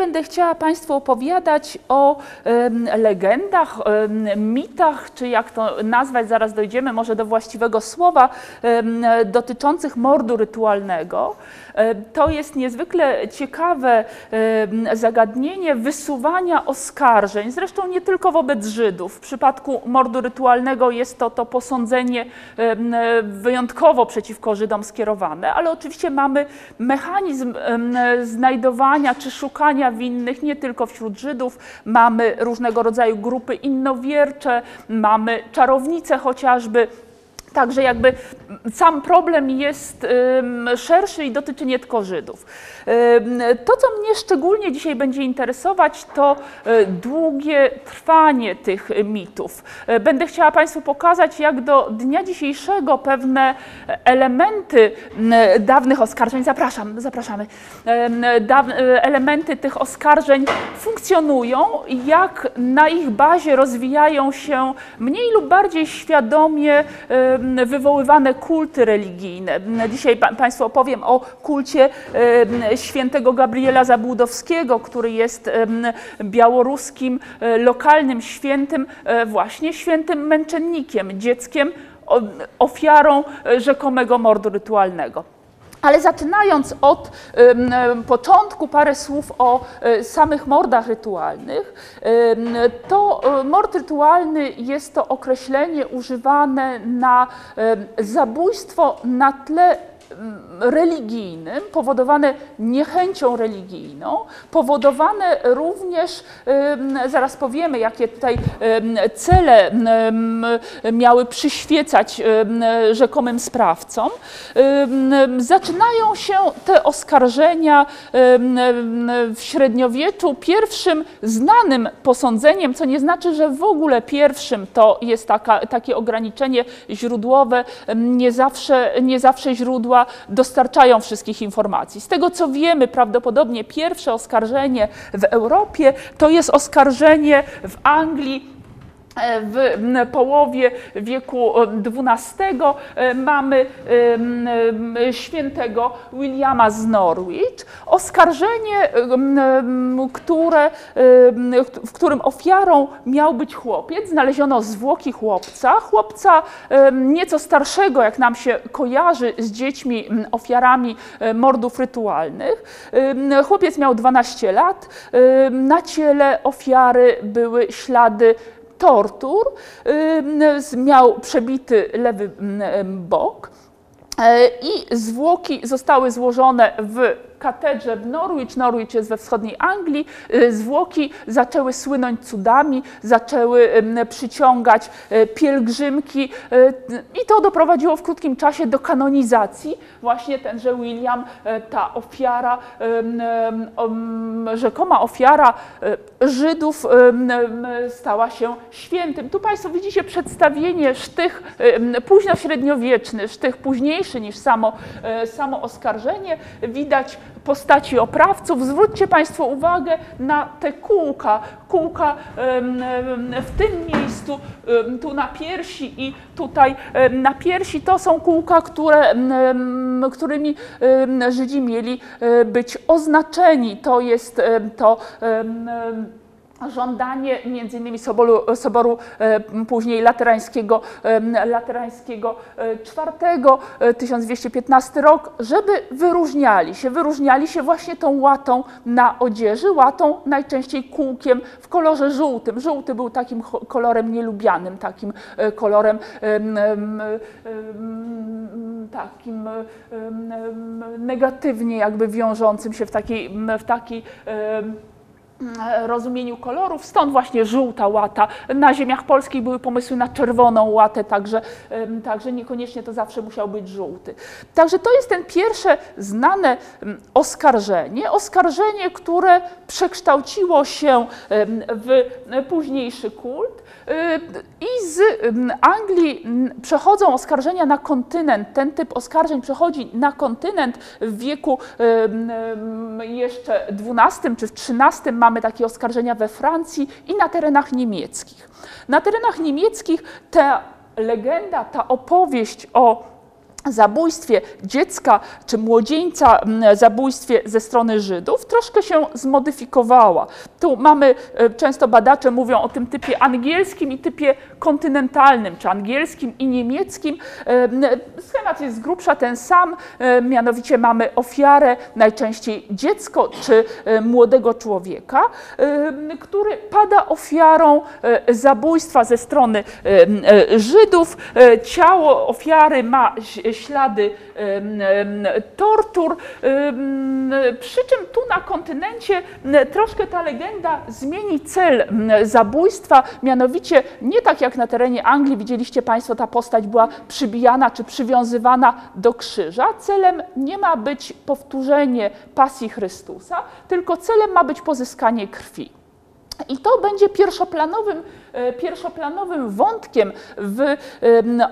będę chciała Państwu opowiadać o legendach, mitach, czy jak to nazwać, zaraz dojdziemy może do właściwego słowa, dotyczących mordu rytualnego. To jest niezwykle ciekawe zagadnienie wysuwania oskarżeń, zresztą nie tylko wobec Żydów. W przypadku mordu rytualnego jest to to posądzenie wyjątkowo przeciwko Żydom skierowane, ale oczywiście mamy mechanizm znajdowania czy szukania winnych nie tylko wśród Żydów, mamy różnego rodzaju grupy innowiercze, mamy czarownice chociażby. Także jakby sam problem jest szerszy i dotyczy nie tylko Żydów. To, co mnie szczególnie dzisiaj będzie interesować, to y, długie trwanie tych mitów. Y, Będę chciała Państwu pokazać, jak do dnia dzisiejszego pewne elementy y, dawnych oskarżeń, zapraszam, zapraszamy, y, elementy tych oskarżeń funkcjonują, jak na ich bazie rozwijają się mniej lub bardziej świadomie wywoływane kulty religijne. Dzisiaj pa- Państwu opowiem o kulcie świętego Gabriela Zabłudowskiego, który jest białoruskim e, lokalnym świętym, e, właśnie świętym męczennikiem, dzieckiem, ofiarą e, rzekomego mordu rytualnego. Ale zaczynając od początku, parę słów o e, samych mordach rytualnych. To e, mord rytualny jest to określenie używane na zabójstwo na tle religijnym, powodowane niechęcią religijną, powodowane również, zaraz powiemy, jakie tutaj cele miały przyświecać rzekomym sprawcom. Zaczynają się te oskarżenia w średniowieczu pierwszym znanym posądzeniem, co nie znaczy, że w ogóle pierwszym to jest taka, takie ograniczenie źródłowe. Nie zawsze, nie zawsze źródła dostarczają wszystkich informacji. Z tego co wiemy, prawdopodobnie pierwsze oskarżenie w Europie to jest oskarżenie w Anglii w m, połowie wieku XII e, mamy świętego Williama z Norwich. Oskarżenie, które, w którym ofiarą miał być chłopiec. Znaleziono zwłoki chłopca, chłopca nieco starszego, jak nam się kojarzy z dziećmi ofiarami e, mordów rytualnych. Chłopiec miał 12 lat. Na ciele ofiary były ślady tortur, miał przebity lewy bok e, i zwłoki zostały złożone w katedrze w Norwich. Norwich jest we wschodniej Anglii. Y, Zwłoki zaczęły słynąć cudami, zaczęły przyciągać e, pielgrzymki e, i to doprowadziło w krótkim czasie do kanonizacji. Właśnie tenże William, e, ta ofiara, rzekoma ofiara e, Żydów stała się świętym. Tu Państwo widzicie przedstawienie sztych późnośredniowieczny, sztych późniejszy niż samo, samo oskarżenie. Widać postaci oprawców. Zwróćcie Państwo uwagę na te kółka. Kółka w tym miejscu, tu na piersi i tutaj na piersi. To są kółka, które, którymi Żydzi mieli e, być oznaczeni. To jest to żądanie między innymi Soboru, Soboru e, później laterańskiego, laterańskiego e, e, 1215 rok, żeby wyróżniali się, wyróżniali się właśnie tą łatą na odzieży, łatą najczęściej kółkiem w kolorze żółtym. Żółty był takim kolorem nielubianym, takim kolorem em, em, em, takim negatywnie jakby wiążącym się w takiej, w takiej rozumieniu kolorów, stąd właśnie żółta łata. Na ziemiach polskich były pomysły na czerwoną łatę, także, także niekoniecznie to zawsze musiał być żółty. Także to jest ten pierwsze znane em, oskarżenie, oskarżenie, które przekształciło się w późniejszy kult y, i z Anglii przechodzą oskarżenia na kontynent. Ten typ oskarżeń przechodzi na kontynent w wieku jeszcze XII czy XIII mamy takie oskarżenia we Francji i na terenach niemieckich. Na terenach niemieckich ta legenda, ta opowieść o zabójstwie dziecka czy młodzieńca, zabójstwie ze strony Żydów, troszkę się zmodyfikowała. Tu mamy, e, często badacze mówią o tym typie angielskim i typie kontynentalnym, czy angielskim i niemieckim. E, Schemat jest z grubsza ten sam, e, mianowicie mamy ofiarę, najczęściej dziecko czy młodego człowieka, który pada ofiarą zabójstwa ze strony Żydów. Ciało ofiary ma ślady tortur, przy czym tu na kontynencie troszkę ta legenda zmieni cel zabójstwa, mianowicie nie tak jak na terenie Anglii, widzieliście Państwo, ta postać była przybijana czy przywiązywana do krzyża. Celem nie ma być powtórzenie pasji Chrystusa, tylko celem ma być pozyskanie krwi. I to będzie pierwszoplanowym, pierwszoplanowym wątkiem w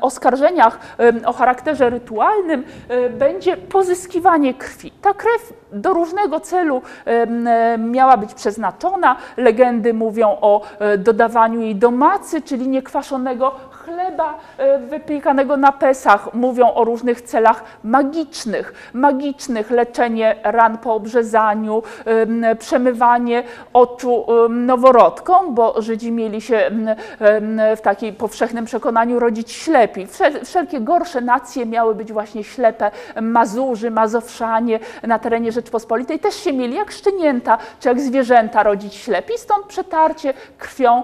oskarżeniach o charakterze rytualnym, e, będzie pozyskiwanie krwi. Ta krew do różnego celu e, miała być przeznaczona. Legendy mówią o e, dodawaniu jej do macy, czyli niekwaszonego chleba e, wypiekanego na Pesach. Mówią o różnych celach magicznych. Magicznych, leczenie ran po obrzezaniu, em, przemywanie oczu noworodkom, bo Żydzi mieli się w takiej powszechnym przekonaniu rodzić ślepi. Wszel- Wszelkie gorsze nacje miały być właśnie ślepe. Mazurzy, Mazowszanie na terenie Rzeczpospolitej też się mieli jak szczenięta czy jak zwierzęta rodzić ślepi. Stąd przetarcie krwią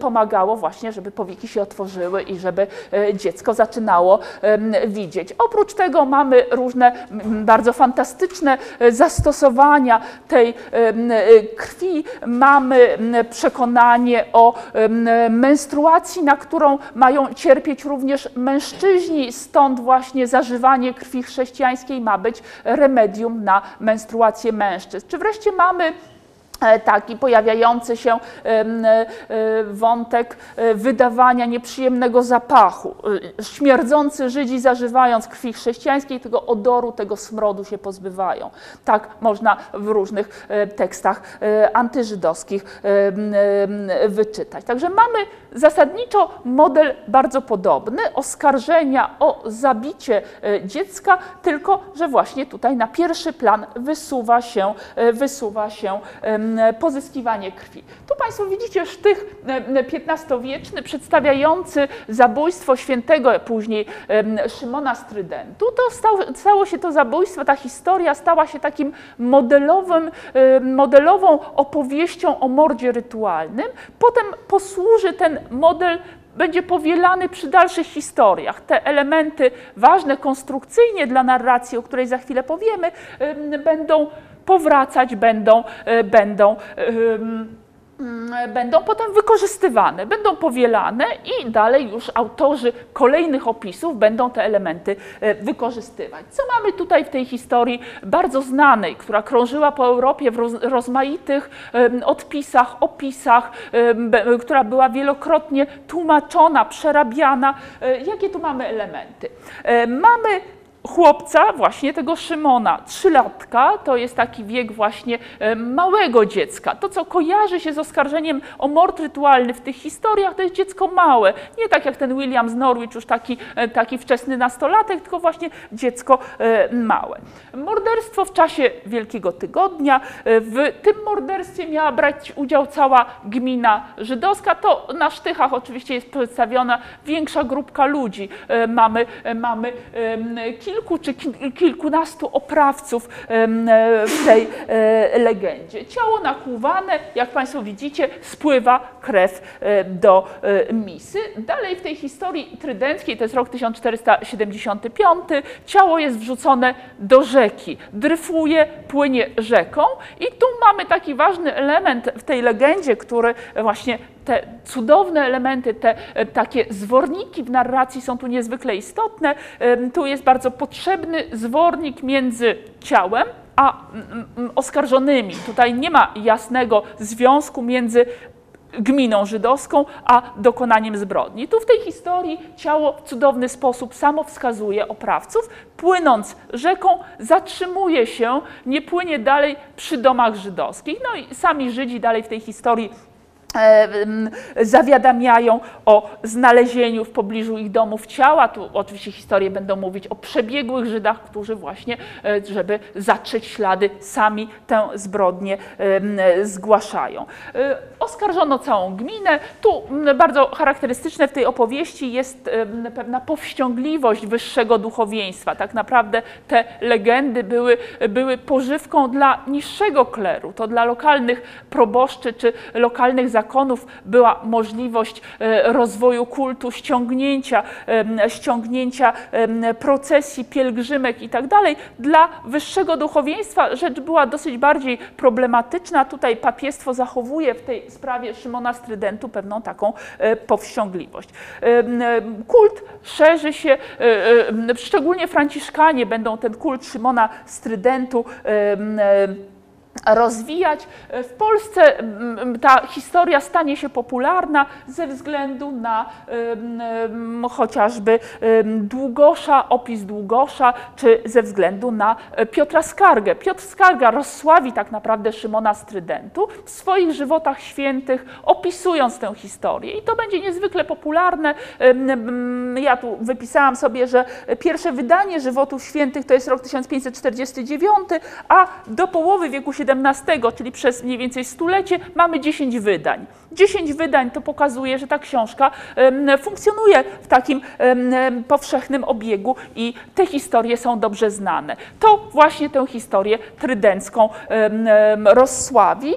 pomagało właśnie, żeby powieki się otworzyły i żeby e, dziecko zaczynało widzieć. Oprócz tego mamy różne bardzo fantastyczne e, zastosowania tej e, krwi. Mamy przekonanie o menstruacji, na którą mają cierpieć również mężczyźni. Stąd właśnie zażywanie krwi chrześcijańskiej ma być remedium na menstruację mężczyzn. Czy wreszcie mamy taki pojawiający się em, e, wątek e, wydawania nieprzyjemnego zapachu. E, Śmierdzący Żydzi zażywając krwi chrześcijańskiej tego odoru, tego smrodu się pozbywają. Tak można w różnych e, tekstach e, antyżydowskich wyczytać. Także mamy zasadniczo model bardzo podobny, oskarżenia o zabicie e, dziecka, tylko że właśnie tutaj na pierwszy plan wysuwa się, e, wysuwa się pozyskiwanie krwi. Tu Państwo widzicie sztych XV-wieczny przedstawiający zabójstwo świętego później Szymona z Trydentu. To stało, się to zabójstwo, ta historia stała się takim modelowym, em, modelową opowieścią o mordzie rytualnym. Potem posłuży ten model będzie powielany przy dalszych historiach. Te elementy ważne konstrukcyjnie dla narracji, o której za chwilę powiemy, em, będą powracać, będą, e, będą em, mm, będą potem wykorzystywane, będą powielane i dalej już autorzy kolejnych opisów będą te elementy e, wykorzystywać. Co mamy tutaj w tej historii bardzo znanej, która krążyła po Europie w roz, rozmaitych odpisach, opisach, która była wielokrotnie tłumaczona, przerabiana. E, Jakie tu mamy elementy? E, Mamy chłopca, właśnie tego Szymona, trzylatka, to jest taki wiek właśnie e, małego dziecka. To, co kojarzy się z oskarżeniem o mord rytualny w tych historiach, to jest dziecko małe. Nie tak jak ten William z Norwich, już taki, e, taki wczesny nastolatek, tylko właśnie dziecko e, małe. Morderstwo w czasie Wielkiego Tygodnia. W tym morderstwie miała brać udział cała gmina żydowska. To na sztychach oczywiście jest przedstawiona większa grupka ludzi. Mamy, mamy em, kilku czy ki- kilkunastu oprawców e, w tej e, legendzie. Ciało nakłuwane, jak Państwo widzicie, spływa krew e, do misy. Dalej w tej historii trydenckiej, to jest rok 1475, ciało jest wrzucone do rzeki. Dryfuje, płynie rzeką i tu mamy taki ważny element w tej legendzie, który właśnie te cudowne elementy, te e, takie zworniki w narracji są tu niezwykle istotne. Tu jest bardzo potrzebny zwornik między ciałem a oskarżonymi. Tutaj nie ma jasnego związku między gminą żydowską, a dokonaniem zbrodni. Tu w tej historii ciało w cudowny sposób samo wskazuje oprawców. Płynąc rzeką, zatrzymuje się, nie płynie dalej przy domach żydowskich. No i sami Żydzi dalej w tej historii zawiadamiają o znalezieniu w pobliżu ich domów ciała. Tu oczywiście historie będą mówić o przebiegłych Żydach, którzy właśnie, e, żeby zatrzeć ślady, sami tę zbrodnię zgłaszają. E, oskarżono całą gminę. Tu bardzo charakterystyczne w tej opowieści jest pewna powściągliwość wyższego duchowieństwa. Tak naprawdę te legendy były, były pożywką dla niższego kleru. To dla lokalnych proboszczy czy lokalnych zakonów była możliwość e, rozwoju kultu, ściągnięcia, ściągnięcia procesji, pielgrzymek i tak dalej. Dla wyższego duchowieństwa rzecz była dosyć bardziej problematyczna. Tutaj papiestwo zachowuje w tej sprawie Szymona Strydentu pewną taką e, powściągliwość. Kult szerzy się, e, szczególnie Franciszkanie będą ten kult Szymona Strydentu rozwijać. W Polsce mm, ta historia stanie się popularna ze względu na chociażby Długosza, opis Długosza, czy ze względu na e, Piotra Skargę. Piotr Skarga rozsławi tak naprawdę Szymona Strydentu w swoich żywotach świętych, opisując tę historię. I to będzie niezwykle popularne. Ja tu wypisałam sobie, że pierwsze wydanie żywotów świętych to jest rok 1549, a do połowy wieku XVII czyli przez mniej więcej stulecie, mamy 10 wydań. 10 wydań to pokazuje, że ta książka funkcjonuje w takim powszechnym obiegu i te historie są dobrze znane. To właśnie tę historię trydencką rozsławi.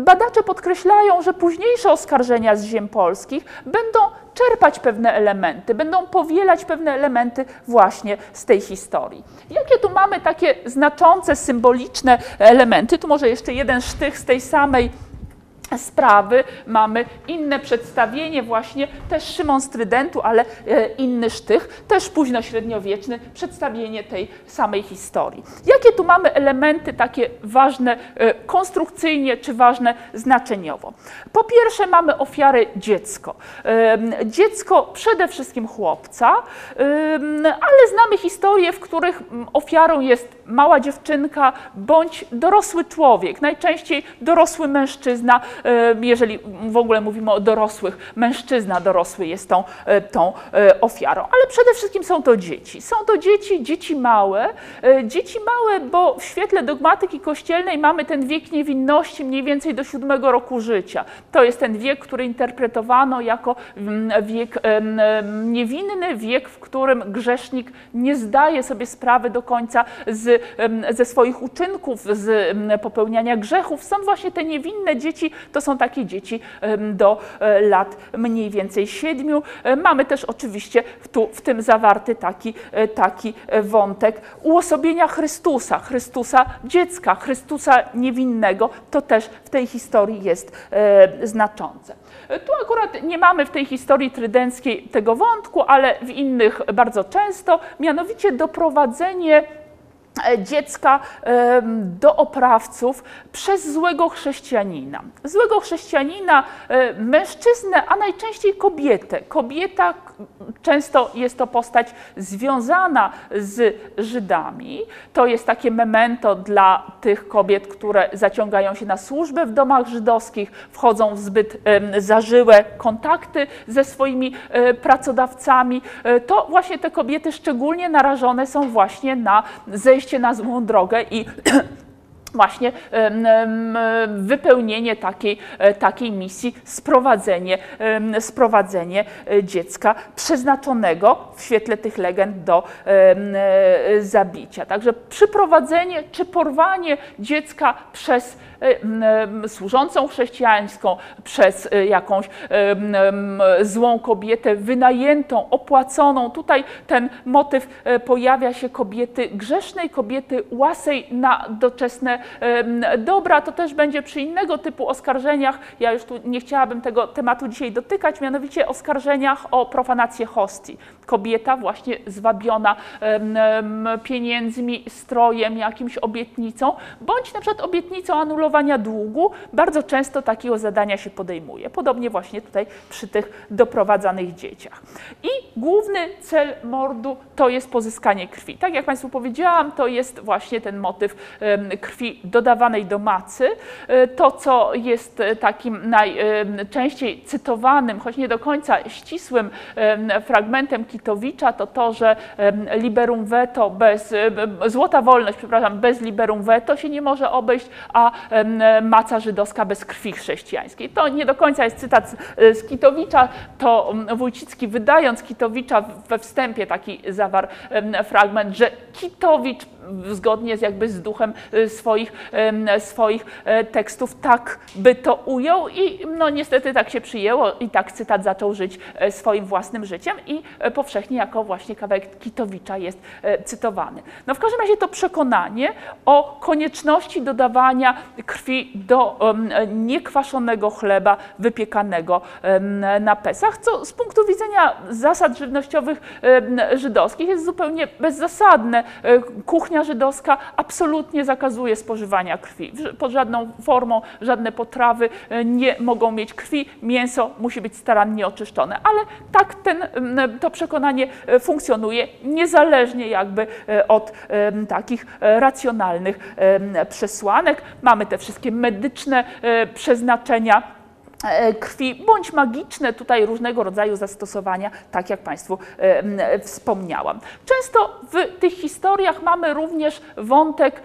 Badacze podkreślają, że późniejsze oskarżenia z ziem polskich będą czerpać pewne elementy, będą powielać pewne elementy właśnie z tej historii. Jakie tu mamy takie znaczące, symboliczne elementy? Tu może jeszcze jeden sztych z tej samej sprawy mamy inne przedstawienie, właśnie też Szymon Strydentu, ale e, inny sztych, też późnośredniowieczny, przedstawienie tej samej historii. Jakie tu mamy elementy takie ważne e, konstrukcyjnie czy ważne znaczeniowo? Po pierwsze mamy ofiarę dziecko. Dziecko przede wszystkim chłopca, ale znamy historie, w których ofiarą jest mała dziewczynka bądź dorosły człowiek, najczęściej dorosły mężczyzna, e, jeżeli w ogóle mówimy o dorosłych, mężczyzna dorosły jest tą, e, tą e, ofiarą, ale przede wszystkim są to dzieci. Są to dzieci, dzieci małe, dzieci małe, bo w świetle dogmatyki kościelnej mamy ten wiek niewinności mniej więcej do siódmego roku życia. To jest ten wiek, który interpretowano jako mm, wiek niewinny, wiek, w którym grzesznik nie zdaje sobie sprawy do końca z ze swoich uczynków, z popełniania grzechów. Są właśnie te niewinne dzieci, to są takie dzieci do e, lat mniej więcej siedmiu. E, mamy też oczywiście tu, w tym zawarty taki, e, taki wątek uosobienia Chrystusa, Chrystusa dziecka, Chrystusa niewinnego. To też w tej historii jest znaczące. Tu akurat nie mamy w tej historii trydenckiej tego wątku, ale w innych bardzo często, mianowicie doprowadzenie dziecka do oprawców przez złego chrześcijanina. Złego chrześcijanina, e, mężczyznę, a najczęściej kobietę. Kobieta często jest to postać związana z Żydami. To jest takie memento dla tych kobiet, które zaciągają się na służbę w domach żydowskich, wchodzą w zbyt zażyłe kontakty ze swoimi e, pracodawcami. To właśnie te kobiety szczególnie narażone są właśnie na zejście na złą drogę i właśnie wypełnienie takiej, e, takiej misji, sprowadzenie, sprowadzenie e, dziecka przeznaczonego w świetle tych legend do e, zabicia. Także przyprowadzenie czy porwanie dziecka przez służącą chrześcijańską, przez jakąś złą kobietę, wynajętą, opłaconą. Tutaj ten motyw pojawia się kobiety grzesznej, kobiety łasej na doczesne dobra, to też będzie przy innego typu oskarżeniach. Ja już tu nie chciałabym tego tematu dzisiaj dotykać, mianowicie oskarżeniach o profanację hostii. Kobieta właśnie zwabiona pieniędzmi, strojem, jakimś obietnicą, bądź na przykład obietnicą kontrolowania długu, bardzo często takiego zadania się podejmuje. Podobnie właśnie tutaj przy tych doprowadzanych dzieciach. I główny cel mordu to jest pozyskanie krwi. Tak jak Państwu powiedziałam, to jest właśnie ten motyw krwi dodawanej do macy. E, to, co jest takim najczęściej cytowanym, choć nie do końca ścisłym fragmentem Kitowicza, to to, że liberum veto bez, złota wolność, przepraszam, bez liberum veto się nie może obejść, a maca żydowska bez krwi chrześcijańskiej. To nie do końca jest cytat z Kitowicza, to Wójcicki wydając Kitowicza we wstępie taki zawarł fragment, że Kitowicz zgodnie z jakby z duchem y, swoich, swoich e, tekstów tak by to ujął i no niestety tak się przyjęło i tak cytat zaczął żyć e, swoim własnym życiem i e, powszechnie jako właśnie kawałek Kitowicza jest cytowany. No w każdym razie to przekonanie o konieczności dodawania krwi do niekwaszonego chleba wypiekanego na Pesach, co z punktu widzenia zasad żywnościowych żydowskich jest zupełnie bezzasadne. Kuchnia kuchnia żydowska absolutnie zakazuje spożywania krwi. Pod żadną formą, żadne potrawy e, nie mogą mieć krwi. Mięso musi być starannie oczyszczone. Ale tak ten, to przekonanie e, funkcjonuje niezależnie jakby e, od takich racjonalnych przesłanek. Mamy te wszystkie medyczne przeznaczenia E, krwi, bądź magiczne tutaj różnego rodzaju zastosowania, tak jak Państwu e, wspomniałam. Często w tych historiach mamy również wątek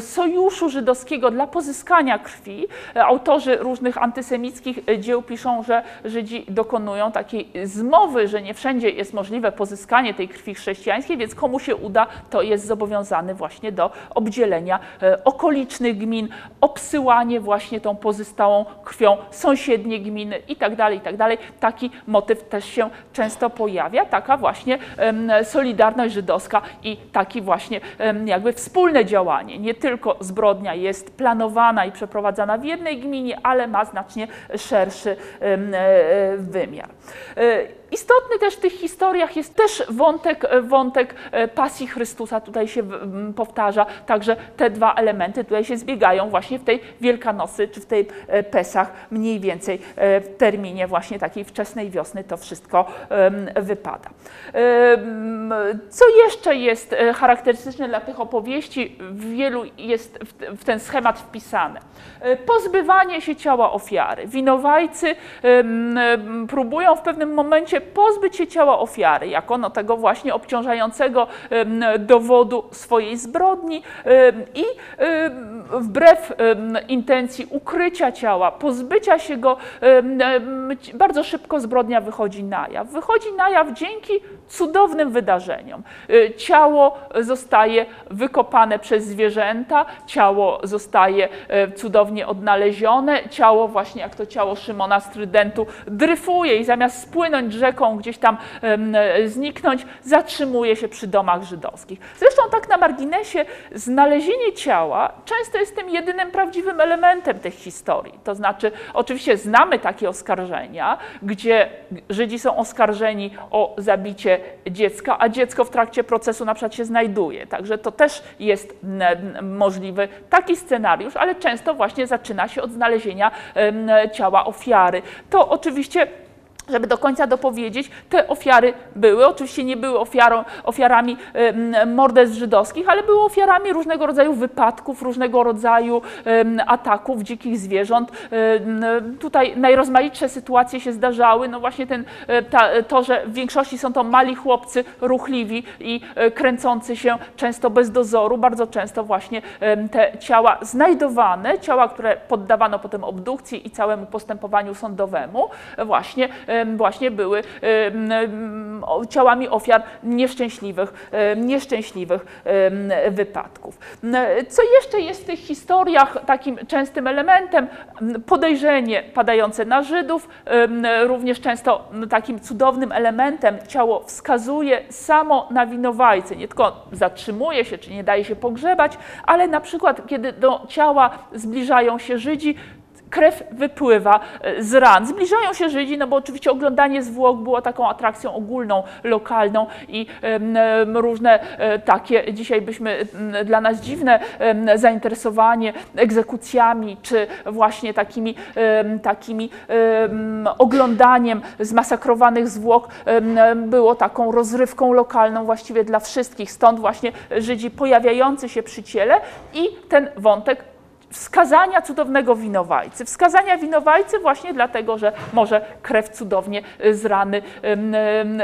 sojuszu żydowskiego dla pozyskania krwi. Autorzy różnych antysemickich dzieł piszą, że Żydzi dokonują takiej zmowy, że nie wszędzie jest możliwe pozyskanie tej krwi chrześcijańskiej, więc komu się uda, to jest zobowiązany właśnie do obdzielenia e, okolicznych gmin, obsyłanie właśnie tą pozostałą krwią sąsiednie gminy itd., tak itd. Tak Taki motyw też się często pojawia, taka właśnie solidarność żydowska i taki właśnie jakby wspólne działanie. Nie tylko zbrodnia jest planowana i przeprowadzana w jednej gminie, ale ma znacznie szerszy e, e, wymiar. Istotny też w tych historiach jest też wątek, e, wątek e, pasji Chrystusa, tutaj się powtarza, także te dwa elementy tutaj się zbiegają właśnie w tej Wielkanocy, czy w tej e, Pesach, mniej więcej w terminie właśnie takiej wczesnej wiosny to wszystko wypada. Co jeszcze jest charakterystyczne dla tych opowieści, wielu jest w ten schemat wpisane. Pozbywanie się ciała ofiary. Winowajcy próbują w pewnym momencie pozbyć się ciała ofiary, jako no tego właśnie obciążającego dowodu swojej zbrodni i wbrew intencji ukrycia ciała, pozbycia się go, bardzo szybko zbrodnia wychodzi na jaw. Wychodzi na jaw dzięki cudownym wydarzeniom. E, ciało zostaje wykopane przez zwierzęta, ciało zostaje e, cudownie odnalezione, ciało właśnie jak to ciało Szymona z Trydentu dryfuje i zamiast spłynąć rzeką, gdzieś tam zniknąć, zatrzymuje się przy domach żydowskich. Zresztą tak na marginesie znalezienie ciała często jest tym jedynym prawdziwym elementem tych historii. To znaczy, oczywiście znamy takie oskarżenia, gdzie Żydzi są oskarżeni o zabicie dziecka, a dziecko w trakcie procesu na przykład się znajduje. Także to też jest możliwy taki scenariusz, ale często właśnie zaczyna się od znalezienia ciała ofiary. To oczywiście żeby do końca dopowiedzieć, te ofiary były. Oczywiście nie były ofiarą, ofiarami morderstw żydowskich, ale były ofiarami różnego rodzaju wypadków, różnego rodzaju ataków dzikich zwierząt. Tutaj najrozmaitsze sytuacje się zdarzały. No właśnie ten, e, ta, to, że w większości są to mali chłopcy, ruchliwi i e, kręcący się często bez dozoru. Bardzo często właśnie te ciała znajdowane, ciała, które poddawano potem obdukcji i całemu postępowaniu sądowemu, właśnie właśnie były ciałami ofiar nieszczęśliwych, nieszczęśliwych wypadków. Co jeszcze jest w tych historiach takim częstym elementem? Podejrzenie padające na Żydów, również często takim cudownym elementem ciało wskazuje samo na winowajcę, nie tylko zatrzymuje się, czy nie daje się pogrzebać, ale na przykład kiedy do ciała zbliżają się Żydzi, krew wypływa e, z ran. Zbliżają się Żydzi, no bo oczywiście oglądanie zwłok było taką atrakcją ogólną, lokalną i różne e, takie, dzisiaj byśmy m, dla nas dziwne zainteresowanie egzekucjami, czy właśnie takimi, takimi em, oglądaniem zmasakrowanych zwłok było taką rozrywką lokalną właściwie dla wszystkich. Stąd właśnie Żydzi pojawiający się przy ciele i ten wątek wskazania cudownego winowajcy. Wskazania winowajcy właśnie dlatego, że może krew cudownie y, z rany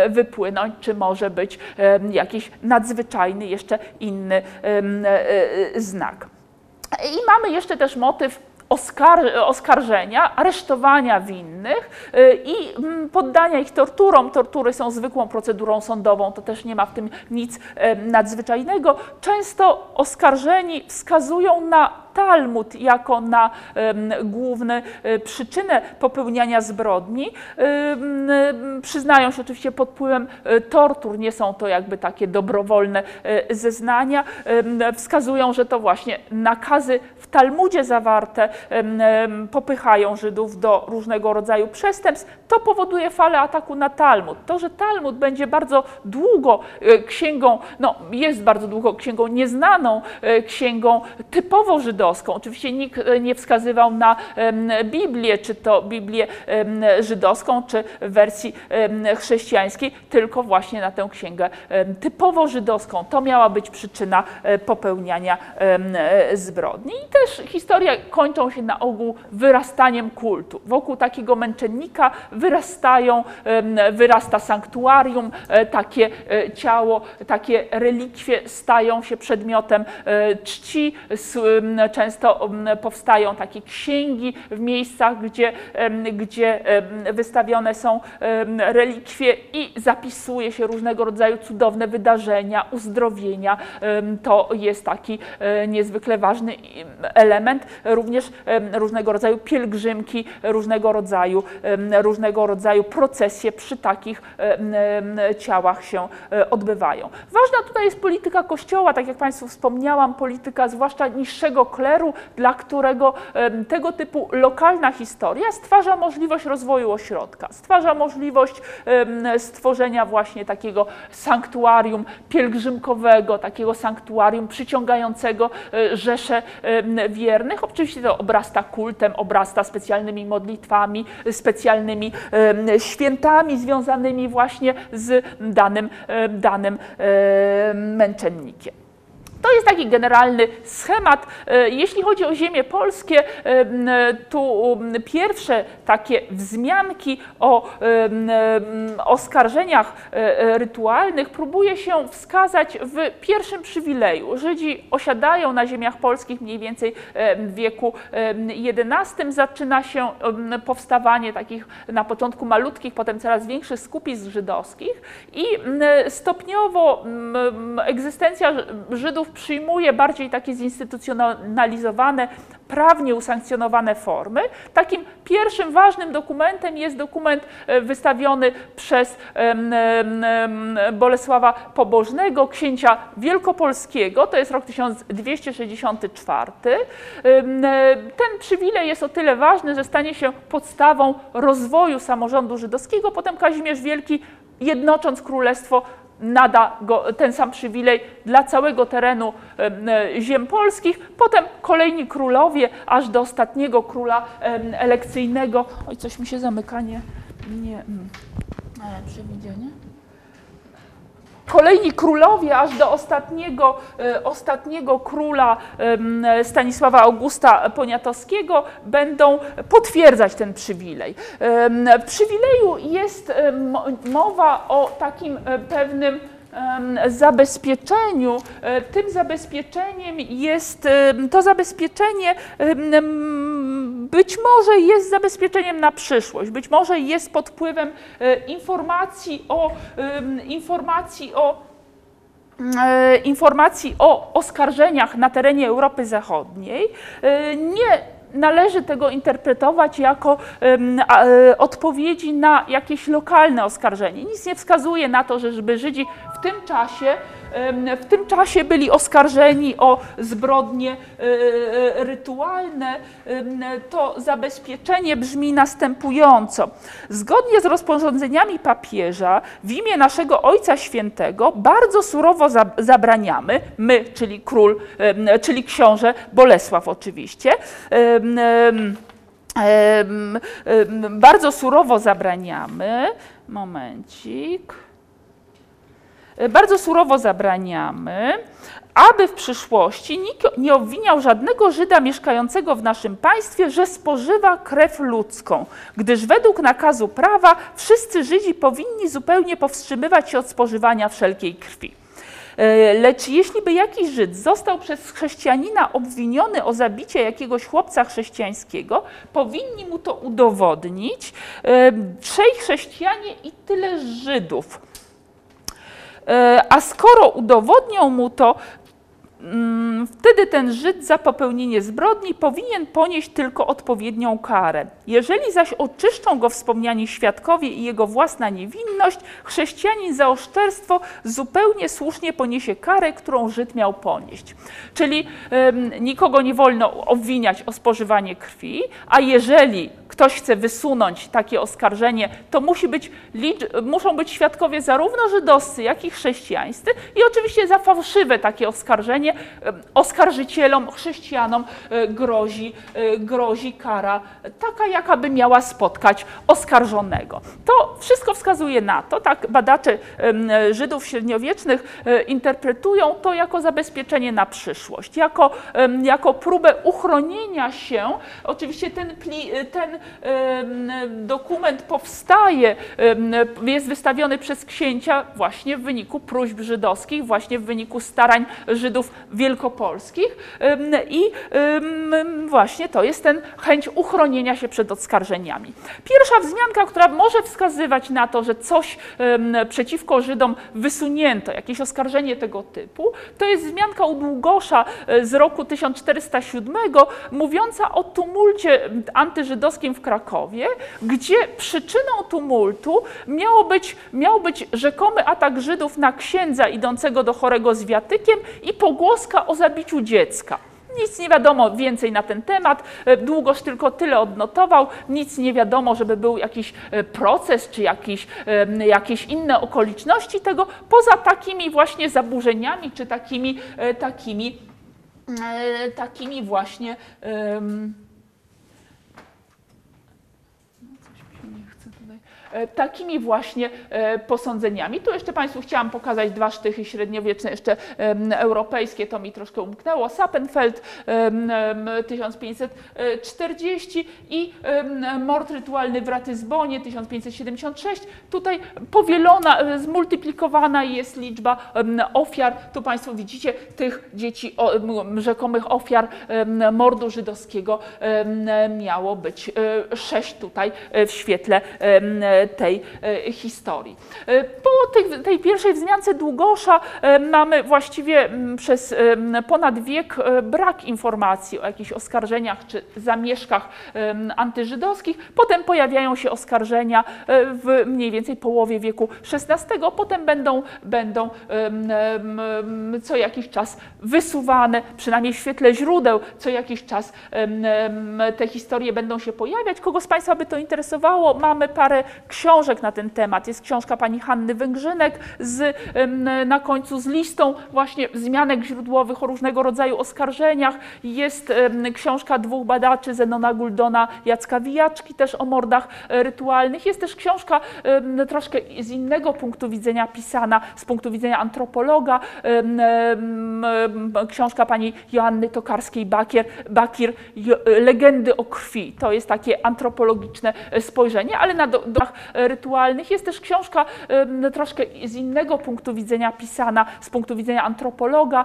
wypłynąć, czy może być jakiś nadzwyczajny, jeszcze inny y, y, znak. I mamy jeszcze też motyw oskar oskarżenia, aresztowania winnych i mm, poddania ich torturom. Tortury są zwykłą procedurą sądową, to też nie ma w tym nic nadzwyczajnego. Często oskarżeni wskazują na Talmud jako na główną e, przyczynę popełniania zbrodni. Przyznają się oczywiście pod wpływem e, tortur, nie są to jakby takie dobrowolne e, zeznania. Wskazują, że to właśnie nakazy w Talmudzie zawarte popychają Żydów do różnego rodzaju przestępstw. To powoduje falę ataku na Talmud. To, że Talmud będzie bardzo długo księgą, no jest bardzo długo księgą nieznaną, księgą typowo żydowską. Oczywiście nikt e, nie wskazywał na Biblię, czy to Biblię żydowską, czy w wersji chrześcijańskiej, tylko właśnie na tę księgę typowo żydowską. To miała być przyczyna e, popełniania e, zbrodni. I też historia kończą się na ogół wyrastaniem kultu. Wokół takiego męczennika wyrastają, wyrasta sanktuarium, takie ciało, takie relikwie stają się przedmiotem czci. Często powstają takie księgi w miejscach, gdzie, gdzie wystawione są relikwie i zapisuje się różnego rodzaju cudowne wydarzenia, uzdrowienia. To jest taki e, niezwykle ważny element. Również różnego rodzaju pielgrzymki, różnego rodzaju, różnego rodzaju procesje przy takich ciałach się e, odbywają. Ważna tutaj jest polityka Kościoła, tak jak Państwu wspomniałam, polityka zwłaszcza niższego dla którego tego typu lokalna historia stwarza możliwość rozwoju ośrodka, stwarza możliwość stworzenia właśnie takiego sanktuarium pielgrzymkowego, takiego sanktuarium przyciągającego e, rzesze wiernych. Oczywiście to obrasta kultem, obrasta specjalnymi modlitwami, specjalnymi świętami związanymi właśnie z danym, danym em, męczennikiem. To jest taki generalny schemat. E, Jeśli chodzi o ziemie polskie, em, tu em, pierwsze takie wzmianki o oskarżeniach e, e, rytualnych próbuje się wskazać w pierwszym przywileju. Żydzi osiadają na ziemiach polskich mniej więcej w wieku XI. Zaczyna się powstawanie takich na początku malutkich, potem coraz większych skupisk żydowskich i stopniowo egzystencja Żydów przyjmuje bardziej takie zinstytucjonalizowane, prawnie usankcjonowane formy. Takim pierwszym ważnym dokumentem jest dokument e, wystawiony przez Bolesława Pobożnego, księcia wielkopolskiego, to jest rok 1264. Em, e, Ten przywilej jest o tyle ważny, że stanie się podstawą rozwoju samorządu żydowskiego. Potem Kazimierz Wielki, jednocząc królestwo, nada go, ten sam przywilej dla całego terenu e, ziem polskich. Potem kolejni królowie, aż do ostatniego króla elekcyjnego. Oj, coś mi się zamyka, nie, mm, e, przewidzenie. Kolejni królowie, aż do ostatniego, e, ostatniego króla Stanisława Augusta Poniatowskiego, będą potwierdzać ten przywilej. W przywileju jest mowa o takim e, pewnym zabezpieczeniu. E, Tym zabezpieczeniem jest to zabezpieczenie być może jest zabezpieczeniem na przyszłość, być może jest pod wpływem e, informacji o informacji o e, informacji o oskarżeniach na terenie Europy Zachodniej. Nie należy tego interpretować jako e, odpowiedzi na jakieś lokalne oskarżenie. Nic nie wskazuje na to, że żeby Żydzi w tym czasie w tym czasie byli oskarżeni o zbrodnie e, e, rytualne, to zabezpieczenie brzmi następująco. Zgodnie z rozporządzeniami papieża w imię naszego Ojca Świętego bardzo surowo za- zabraniamy, my, czyli król, czyli książę Bolesław oczywiście, bardzo surowo zabraniamy, momencik, bardzo surowo zabraniamy, aby w przyszłości nikt nie obwiniał żadnego Żyda mieszkającego w naszym państwie, że spożywa krew ludzką, gdyż według nakazu prawa wszyscy Żydzi powinni zupełnie powstrzymywać się od spożywania wszelkiej krwi. E, Lecz jeśli by jakiś Żyd został przez chrześcijanina obwiniony o zabicie jakiegoś chłopca chrześcijańskiego, powinni mu to udowodnić e, trzej chrześcijanie i tyle Żydów. E, A skoro udowodnią mu to, mm, wtedy ten Żyd za popełnienie zbrodni powinien ponieść tylko odpowiednią karę. Jeżeli zaś oczyszczą go wspomniani świadkowie i jego własna niewinność, chrześcijanin za oszczerstwo zupełnie słusznie poniesie karę, którą Żyd miał ponieść. Czyli nikogo nie wolno obwiniać o spożywanie krwi, a jeżeli ktoś chce wysunąć takie oskarżenie, to musi być, muszą być świadkowie zarówno żydowscy, jak i chrześcijańscy i oczywiście za fałszywe takie oskarżenie oskarżycielom, chrześcijanom e, grozi, e, grozi kara taka, jaka by miała spotkać oskarżonego. To wszystko wskazuje na to, tak badacze Żydów średniowiecznych e, interpretują to jako zabezpieczenie na przyszłość, jako, jako próbę uchronienia się. Oczywiście ten, pli, ten dokument powstaje, jest wystawiony przez księcia właśnie w wyniku próśb żydowskich, właśnie w wyniku starań Żydów wielkopolskich i właśnie to jest ten chęć uchronienia się przed oskarżeniami. Pierwsza wzmianka, która może wskazywać na to, że coś przeciwko Żydom wysunięto, jakieś oskarżenie tego typu, to jest wzmianka u Długosza e, z roku 1407, mówiąca o tumulcie antyżydowskim w Krakowie, gdzie przyczyną tumultu miało być, miał być rzekomy atak Żydów na księdza idącego do chorego z wiatykiem i pogłoska o zabiciu dziecka. Nic nie wiadomo więcej na ten temat. E, Długoż tylko tyle odnotował. Nic nie wiadomo, żeby był jakiś e, proces czy jakiś, jakieś inne okoliczności tego, poza takimi właśnie zaburzeniami czy takimi, e, takimi, takimi właśnie. em, no coś mi się nie chce tutaj. E, Takimi właśnie e, posądzeniami. Tu jeszcze Państwu chciałam pokazać dwa sztychy średniowieczne, jeszcze europejskie, to mi troszkę umknęło. Sappenfeld em, em, 1540 i mord rytualny w Ratyzbonie 1576. Tutaj powielona, e, zmultiplikowana jest liczba ofiar. Tu Państwo widzicie tych dzieci, rzekomych ofiar mordu żydowskiego miało być e, sześć tutaj e, w świetle tej e, historii. E, Po tej, tej pierwszej wzmiance Długosza e, mamy właściwie przez ponad wiek brak informacji o jakichś oskarżeniach czy zamieszkach antyżydowskich. Potem pojawiają się oskarżenia w mniej więcej połowie wieku XVI. Potem będą, będą co jakiś czas wysuwane, przynajmniej w świetle źródeł, co jakiś czas te historie będą się pojawiać. Kogo z Państwa by to interesowało? Mamy parę książek na ten temat. Jest książka pani Hanny Węgrzynek z, na końcu z listą właśnie wzmianek źródłowych o różnego rodzaju oskarżeniach. Jest książka dwóch badaczy, Zenona Guldona, Jacka Wijaczki, też o mordach e, rytualnych. Jest też książka troszkę z innego punktu widzenia pisana, z punktu widzenia antropologa, książka pani Joanny Tokarskiej-Bakier, Bakir, Legendy o krwi. To jest takie antropologiczne e, spojrzenie, ale na do rytualnych jest też książka troszkę z innego punktu widzenia pisana, z punktu widzenia antropologa,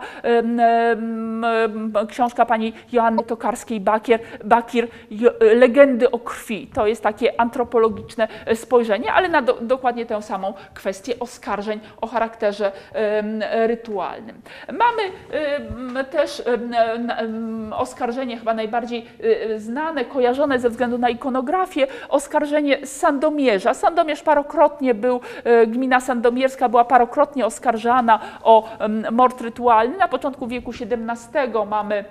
książka pani Joanny Tokarskiej-Bakier, Bakir, Jo- Legendy o krwi. To jest takie antropologiczne e, spojrzenie, ale na do, dokładnie tę samą kwestię oskarżeń o charakterze rytualnym. Mamy też oskarżenie chyba najbardziej e, znane, kojarzone ze względu na ikonografię, oskarżenie z Sandomierza. Sandomierz parokrotnie był, e, gmina sandomierska była parokrotnie oskarżana o em, mord rytualny. Na początku wieku XVII mamy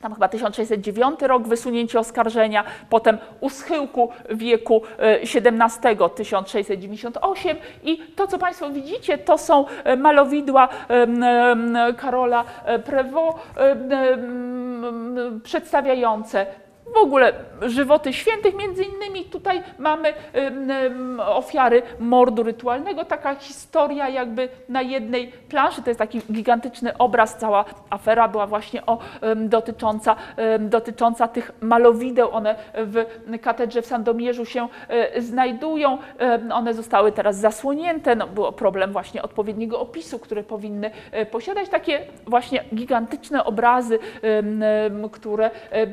tam chyba 1609 rok wysunięcie oskarżenia, potem u schyłku wieku e, XVII 1698 i to, co Państwo widzicie, to są e, malowidła Karola e, em, przedstawiające w ogóle żywoty świętych, między innymi tutaj mamy ofiary mordu rytualnego, taka historia jakby na jednej planszy, to jest taki gigantyczny obraz, cała afera była właśnie o, dotycząca, dotycząca tych malowideł, one w katedrze w Sandomierzu się e, znajdują, one zostały teraz zasłonięte, no, było problem właśnie odpowiedniego opisu, które powinny e, posiadać. Takie właśnie gigantyczne obrazy, które e,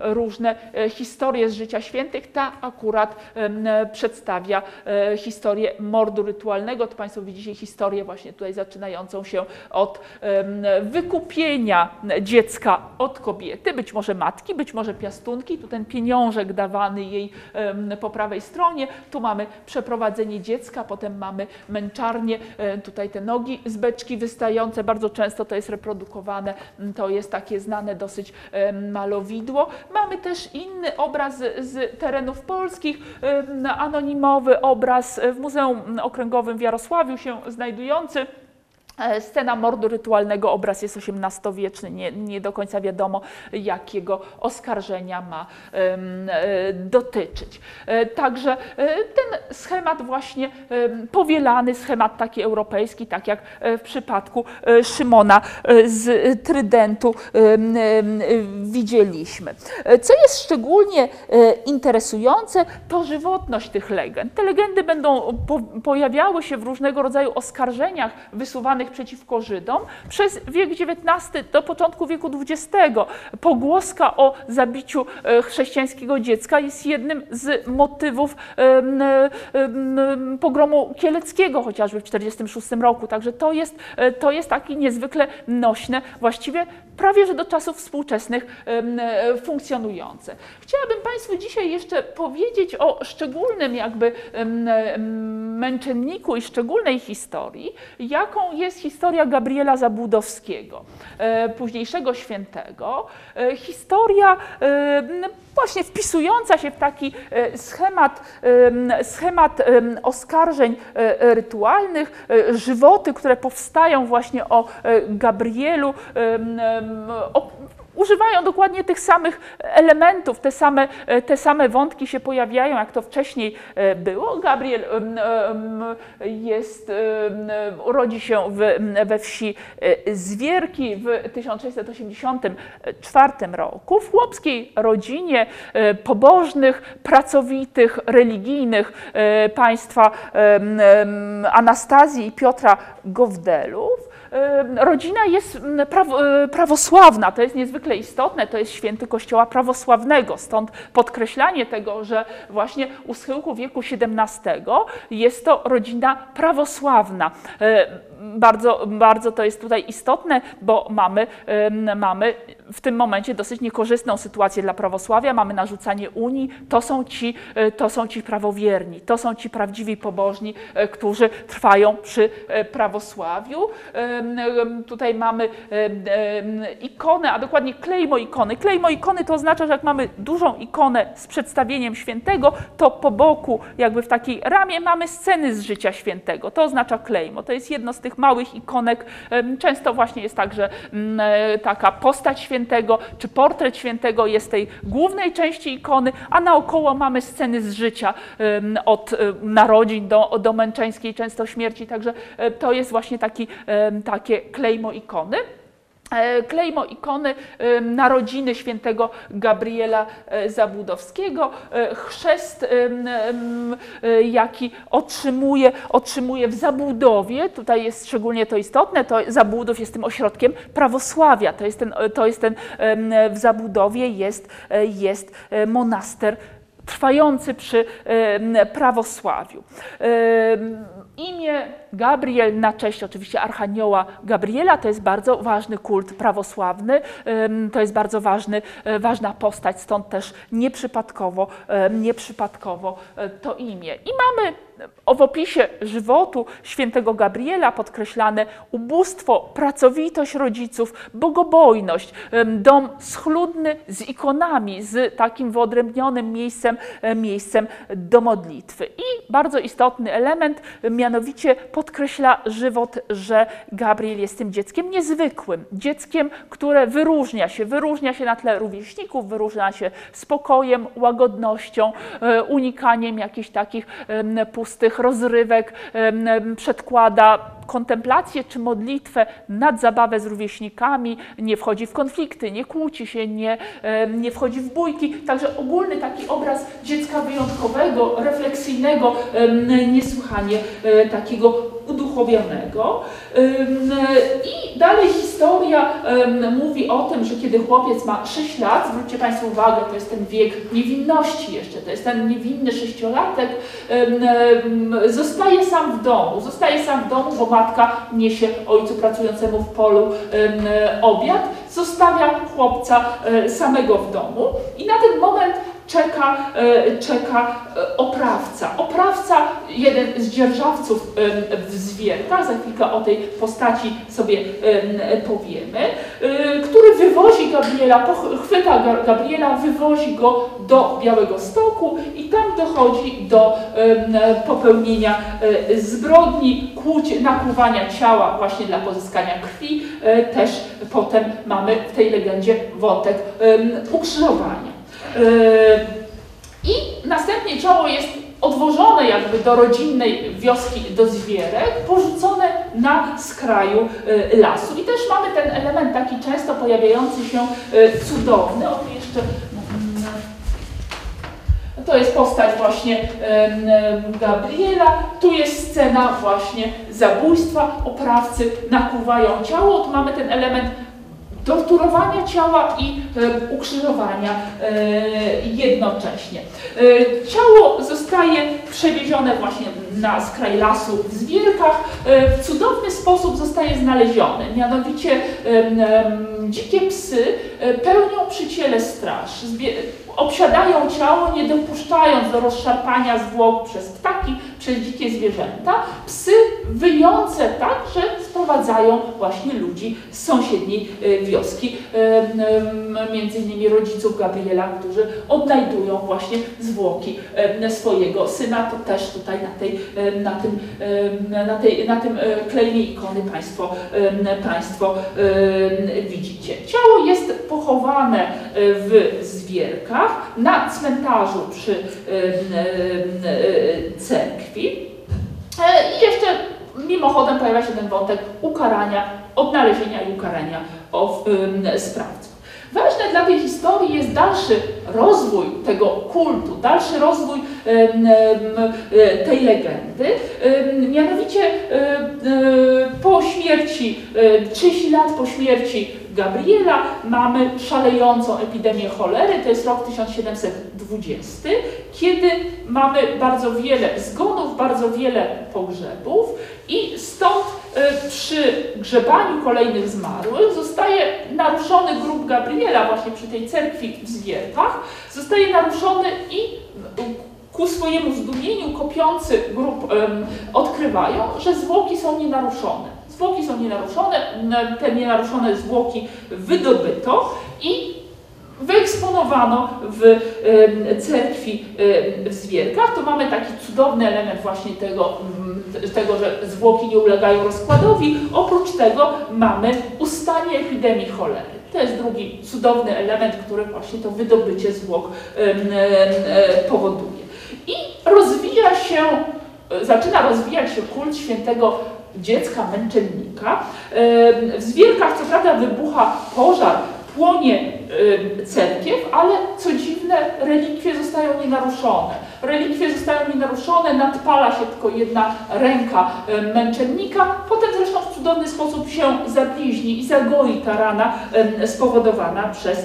różne e, historie z życia świętych. Ta akurat e, przedstawia e, historię mordu rytualnego. To Państwo widzicie historię właśnie tutaj zaczynającą się od wykupienia dziecka od kobiety, być może matki, być może piastunki. Tu ten pieniążek dawany jej po prawej stronie. Tu mamy przeprowadzenie dziecka, potem mamy męczarnię, tutaj te nogi z beczki wystające, bardzo często to jest reprodukowane, to jest takie znane dosyć em, Mamy też inny obraz z- terenów polskich, anonimowy obraz w Muzeum Okręgowym w Jarosławiu się znajdujący. E, Scena mordu rytualnego, obraz jest XVIII-wieczny, nie, nie do końca wiadomo, jakiego oskarżenia ma e, dotyczyć. E, Także ten schemat właśnie powielany, schemat taki europejski, tak jak w przypadku Szymona z Trydentu widzieliśmy. Co jest szczególnie interesujące, to żywotność tych legend. Te legendy będą po, pojawiały się w różnego rodzaju oskarżeniach wysuwanych przeciwko Żydom przez wiek XIX do początku wieku XX. Pogłoska o zabiciu e, chrześcijańskiego dziecka jest jednym z motywów em, em, pogromu kieleckiego chociażby w 1946 roku. Także to jest, e, to jest taki niezwykle nośne, właściwie prawie że do czasów współczesnych e, funkcjonujące. Chciałabym Państwu dzisiaj jeszcze powiedzieć o szczególnym jakby em, męczenniku i szczególnej historii, jaką jest historia Gabriela Zabudowskiego, e, późniejszego świętego. E, Historia właśnie wpisująca się w taki e, schemat, em, schemat em, oskarżeń e, rytualnych, e, żywoty, które powstają właśnie o e, Gabrielu, używają dokładnie tych samych elementów, te same, e, te same wątki się pojawiają, jak to wcześniej e, było. Gabriel jest, em, urodzi się we wsi e, Zwierki w 1684 roku, w chłopskiej rodzinie e, pobożnych, pracowitych, religijnych e, państwa Anastazji i Piotra Gowdelów. Rodzina jest m, prawo, e, prawosławna, to jest niezwykle istotne, to jest święty Kościoła prawosławnego, stąd podkreślanie tego, że właśnie u schyłku wieku XVII jest to rodzina prawosławna. Bardzo, bardzo to jest tutaj istotne, bo mamy, mamy w tym momencie dosyć niekorzystną sytuację dla prawosławia, mamy narzucanie Unii, to są ci, e, to są ci prawowierni, to są ci prawdziwi pobożni, e, którzy trwają przy e, prawosławiu. Tutaj mamy ikonę, a dokładnie klejmo ikony. Klejmo ikony to oznacza, że jak mamy dużą ikonę z przedstawieniem świętego, to po boku, jakby w takiej ramie, mamy sceny z życia świętego. To oznacza klejmo. To jest jedno z tych małych ikonek. Często właśnie jest tak, że mm, e, taka postać świętego czy portret świętego jest tej głównej części ikony, a naokoło mamy sceny z życia od e, narodzin do, do męczeńskiej często śmierci. Także e, to jest właśnie taki, takie klejmo ikony. E, Klejmo ikony em, narodziny świętego Gabriela e, Zabudowskiego, e, chrzest, e, jaki otrzymuje, otrzymuje w Zabudowie, tutaj jest szczególnie to istotne, to Zabudów jest tym ośrodkiem prawosławia, to jest ten, to jest ten w Zabudowie jest, e, jest e, monaster trwający przy prawosławiu. Imię Gabriel na cześć oczywiście Archanioła Gabriela to jest bardzo ważny kult prawosławny, to jest bardzo ważny, e, ważna postać, stąd też nieprzypadkowo, nieprzypadkowo e, to imię. I mamy w opisie żywotu świętego Gabriela podkreślane ubóstwo, pracowitość rodziców, bogobojność, dom schludny z ikonami, z takim wyodrębnionym miejscem, miejscem do modlitwy. I bardzo istotny element, mianowicie podkreśla żywot, że Gabriel jest tym dzieckiem niezwykłym, dzieckiem, które wyróżnia się, wyróżnia się na tle rówieśników, wyróżnia się spokojem, łagodnością, e, unikaniem jakichś takich pustych rozrywek, przedkłada kontemplację czy modlitwę nad zabawę z rówieśnikami, nie wchodzi w konflikty, nie kłóci się, nie, nie wchodzi w bójki. Także ogólny taki obraz dziecka wyjątkowego, refleksyjnego, niesłychanie e, takiego uduchowionego. I dalej historia mówi o tym, że kiedy chłopiec ma 6 lat, zwróćcie Państwo uwagę, to jest ten wiek niewinności jeszcze, to jest ten niewinny sześciolatek, zostaje sam w domu, zostaje sam w domu, bo matka niesie ojcu pracującemu w polu obiad, zostawia chłopca e, samego w domu i na ten moment czeka, e, czeka e, oprawca. Oprawca, jeden z dzierżawców w za chwilkę o tej postaci sobie em, powiemy, e, który wywozi Gabriela, chwyta Ga- Gabriela, wywozi go do Białego Stoku i tam dochodzi do popełnienia zbrodni, kłucie, nakłuwania ciała właśnie dla pozyskania krwi. Też potem mamy w tej legendzie wątek ukrzyżowania. E, I następnie ciało jest odwożone jakby do rodzinnej wioski, do zwierek, porzucone na skraju e, lasu. I też mamy ten element taki często pojawiający się e, cudowny. O, tu jeszcze mm, to jest postać właśnie Gabriela. Tu jest scena właśnie zabójstwa. Oprawcy nakłuwają ciało. Tu mamy ten element torturowania ciała i e, ukrzyżowania e, jednocześnie. E, ciało zostaje przewiezione właśnie na skraj lasu w Zwierkach. E, w cudowny sposób zostaje znalezione. Mianowicie dzikie psy pełnią przy ciele straż. Obsiadają ciało, nie dopuszczając do rozszarpania zwłok przez ptaki, przez dzikie zwierzęta. Psy wyjące tak, że sprowadzają właśnie ludzi z sąsiedniej e, wioski, między innymi rodziców Gabriela, którzy odnajdują właśnie zwłoki swojego syna. To też tutaj na, tej, na tym, na tej, na tym e, klejmie ikony Państwo, państwo widzicie. Ciało jest pochowane e, w Zwierkach na cmentarzu przy cerkwi. E, I jeszcze mimochodem pojawia się ten wątek ukarania, odnalezienia i ukarania sprawców. Ważne dla tej historii jest dalszy rozwój tego kultu, dalszy rozwój tej legendy. Mianowicie po śmierci, e, 30 lat po śmierci Gabriela. Mamy szalejącą epidemię cholery, to jest rok 1720, kiedy mamy bardzo wiele zgonów, bardzo wiele pogrzebów i stąd e, przy grzebaniu kolejnych zmarłych zostaje naruszony grób Gabriela właśnie przy tej cerkwi w Zwiertach, zostaje naruszony i ku swojemu zdumieniu kopiący grób odkrywają, że zwłoki są nienaruszone. Zwłoki są nienaruszone, te nienaruszone zwłoki wydobyto i wyeksponowano w cerkwi w Zwierkach. To mamy taki cudowny element właśnie tego, mm, tego, że zwłoki nie ulegają rozkładowi. Oprócz tego mamy ustanie epidemii cholery. To jest drugi cudowny element, który właśnie to wydobycie zwłok e, powoduje. I rozwija się, zaczyna rozwijać się kult świętego dziecka męczennika. W Zwierkach co prawda wybucha pożar, płonie y, cerkiew, ale co dziwne, relikwie zostają nienaruszone. Relikwie zostają nienaruszone, nadpala się tylko jedna ręka y, męczennika, potem zresztą w cudowny sposób się zabliźni i zagoi ta rana y, spowodowana przez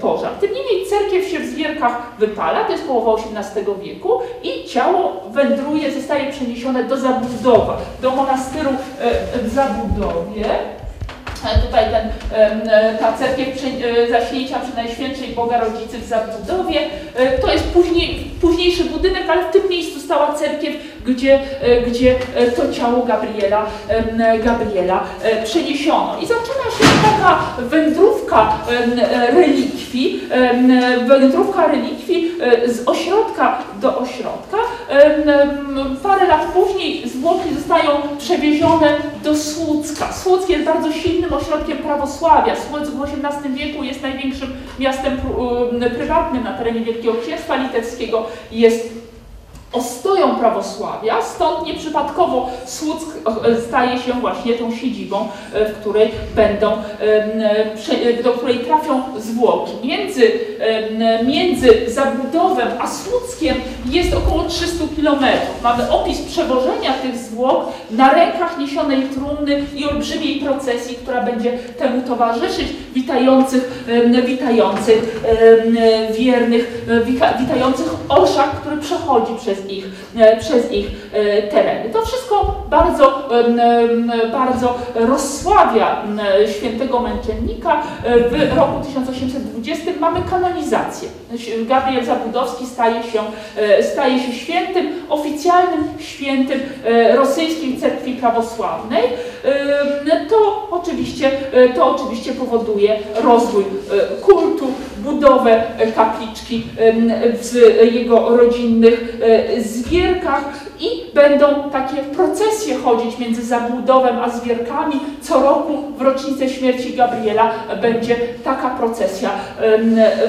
pożar. Tym niemniej cerkiew się w zwierkach wypala, to jest połowa XVIII wieku i ciało wędruje, zostaje przeniesione do Zabudowa, do monastyru w Zabudowie. E, Tutaj ten, e, ta cerkiew e, zaśnięcia przy Najświętszej Boga Rodzicy w Zabudowie. To jest później, późniejszy budynek, ale w tym miejscu stała cerkiew, gdzie, gdzie to ciało Gabriela, Gabriela przeniesiono. I zaczyna się taka wędrówka relikwii, wędrówka relikwii z ośrodka do ośrodka. Parę lat później zwłoki zostają przewiezione do Słucka. Słuck jest bardzo silnym ośrodkiem prawosławia. Słuck w XVIII wieku jest największym miastem em, prywatnym na terenie Wielkiego Księstwa Litewskiego. Jest ostoją prawosławia, stąd nieprzypadkowo Słuck e, staje się właśnie tą siedzibą, e, w której będą, e, do której trafią zwłoki. Między, między Zabudowem a Słuckiem jest około 300 kilometrów. Mamy opis przewożenia tych zwłok na rękach niesionej trumny i olbrzymiej procesji, która będzie temu towarzyszyć, witających, witających wiernych, e, wita- witających orszak, który przechodzi przez ich, e, przez ich e, tereny. To wszystko bardzo, bardzo rozsławia świętego męczennika. E, W roku 1820 mamy kanonizację. Gabriel Zabudowski staje się, e, staje się świętym, oficjalnym świętym e, rosyjskiej cerkwi prawosławnej. E, To oczywiście, to oczywiście powoduje rozwój kultu, budowę kapliczki w jego rodzinnych zwierkach i będą takie procesje chodzić między Zabudowem a zwierkami. Co roku w rocznicę śmierci Gabriela będzie taka procesja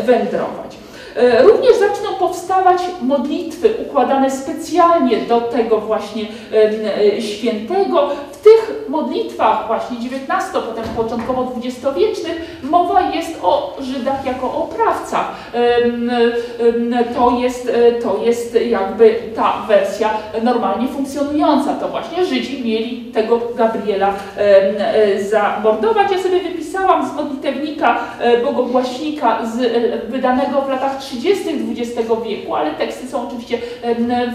wędrować. E, Również zaczną powstawać modlitwy układane specjalnie do tego właśnie em, e, świętego. W tych modlitwach właśnie XIX, potem początkowo XX-wiecznych mowa jest o Żydach jako o oprawcach. Em, em, To jest, e, to jest jakby ta wersja normalnie funkcjonująca. To właśnie Żydzi mieli tego Gabriela e, zamordować. Ja sobie wypisałam z modlitewnika e, bogogłaśnika z, e, wydanego w latach 30. XX wieku, ale teksty są oczywiście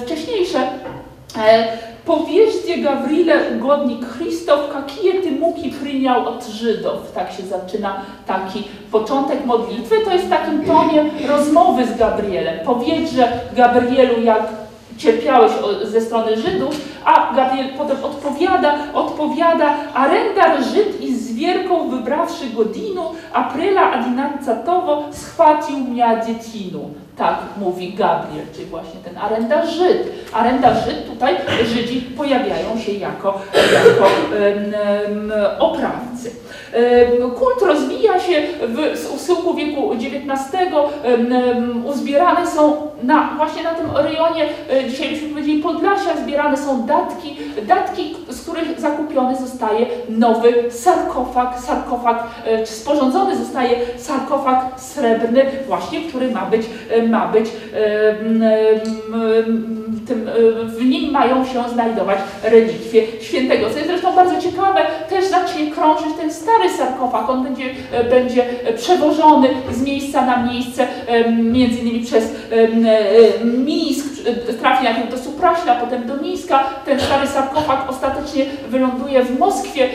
wcześniejsze. E, Powierzcie Gawrile ugodnik Chrystow, kakije ty muki przyniał od Żydów. Tak się zaczyna taki początek modlitwy. To jest w takim tonie rozmowy z Gabrielem. Powiedz, Gabrielu, jak cierpiałeś ze strony Żydów, a Gabriel potem odpowiada, odpowiada, arendar Żyd i z wielką wybrawszy godinu, apryla adinancatowo schwacił mnie dziecinu. Tak mówi Gabriel, czyli właśnie ten arendar Żyd. Arendar Żyd, tutaj Żydzi pojawiają się jako, jako em, oprawcy. Kult rozwija się w usyłku wieku XIX. em, Uzbierane są na, właśnie na tym rejonie, e, dzisiaj byśmy powiedzieli Podlasia, zbierane są datki, datki, z których zakupiony zostaje nowy sarkofag, sarkofag, e, czy sporządzony zostaje sarkofag srebrny, właśnie, który ma być, e, ma być em, tym, e, w nim mają się znajdować relikwie świętego. Co jest zresztą bardzo ciekawe, też zacznie krążyć ten stary sarkofag. On będzie, e, będzie przewożony z miejsca na miejsce, między innymi przez e, Mińsk, e, trafi najpierw do Supraśla, potem do Mińska. Ten stary sarkofag ostatecznie wyląduje w Moskwie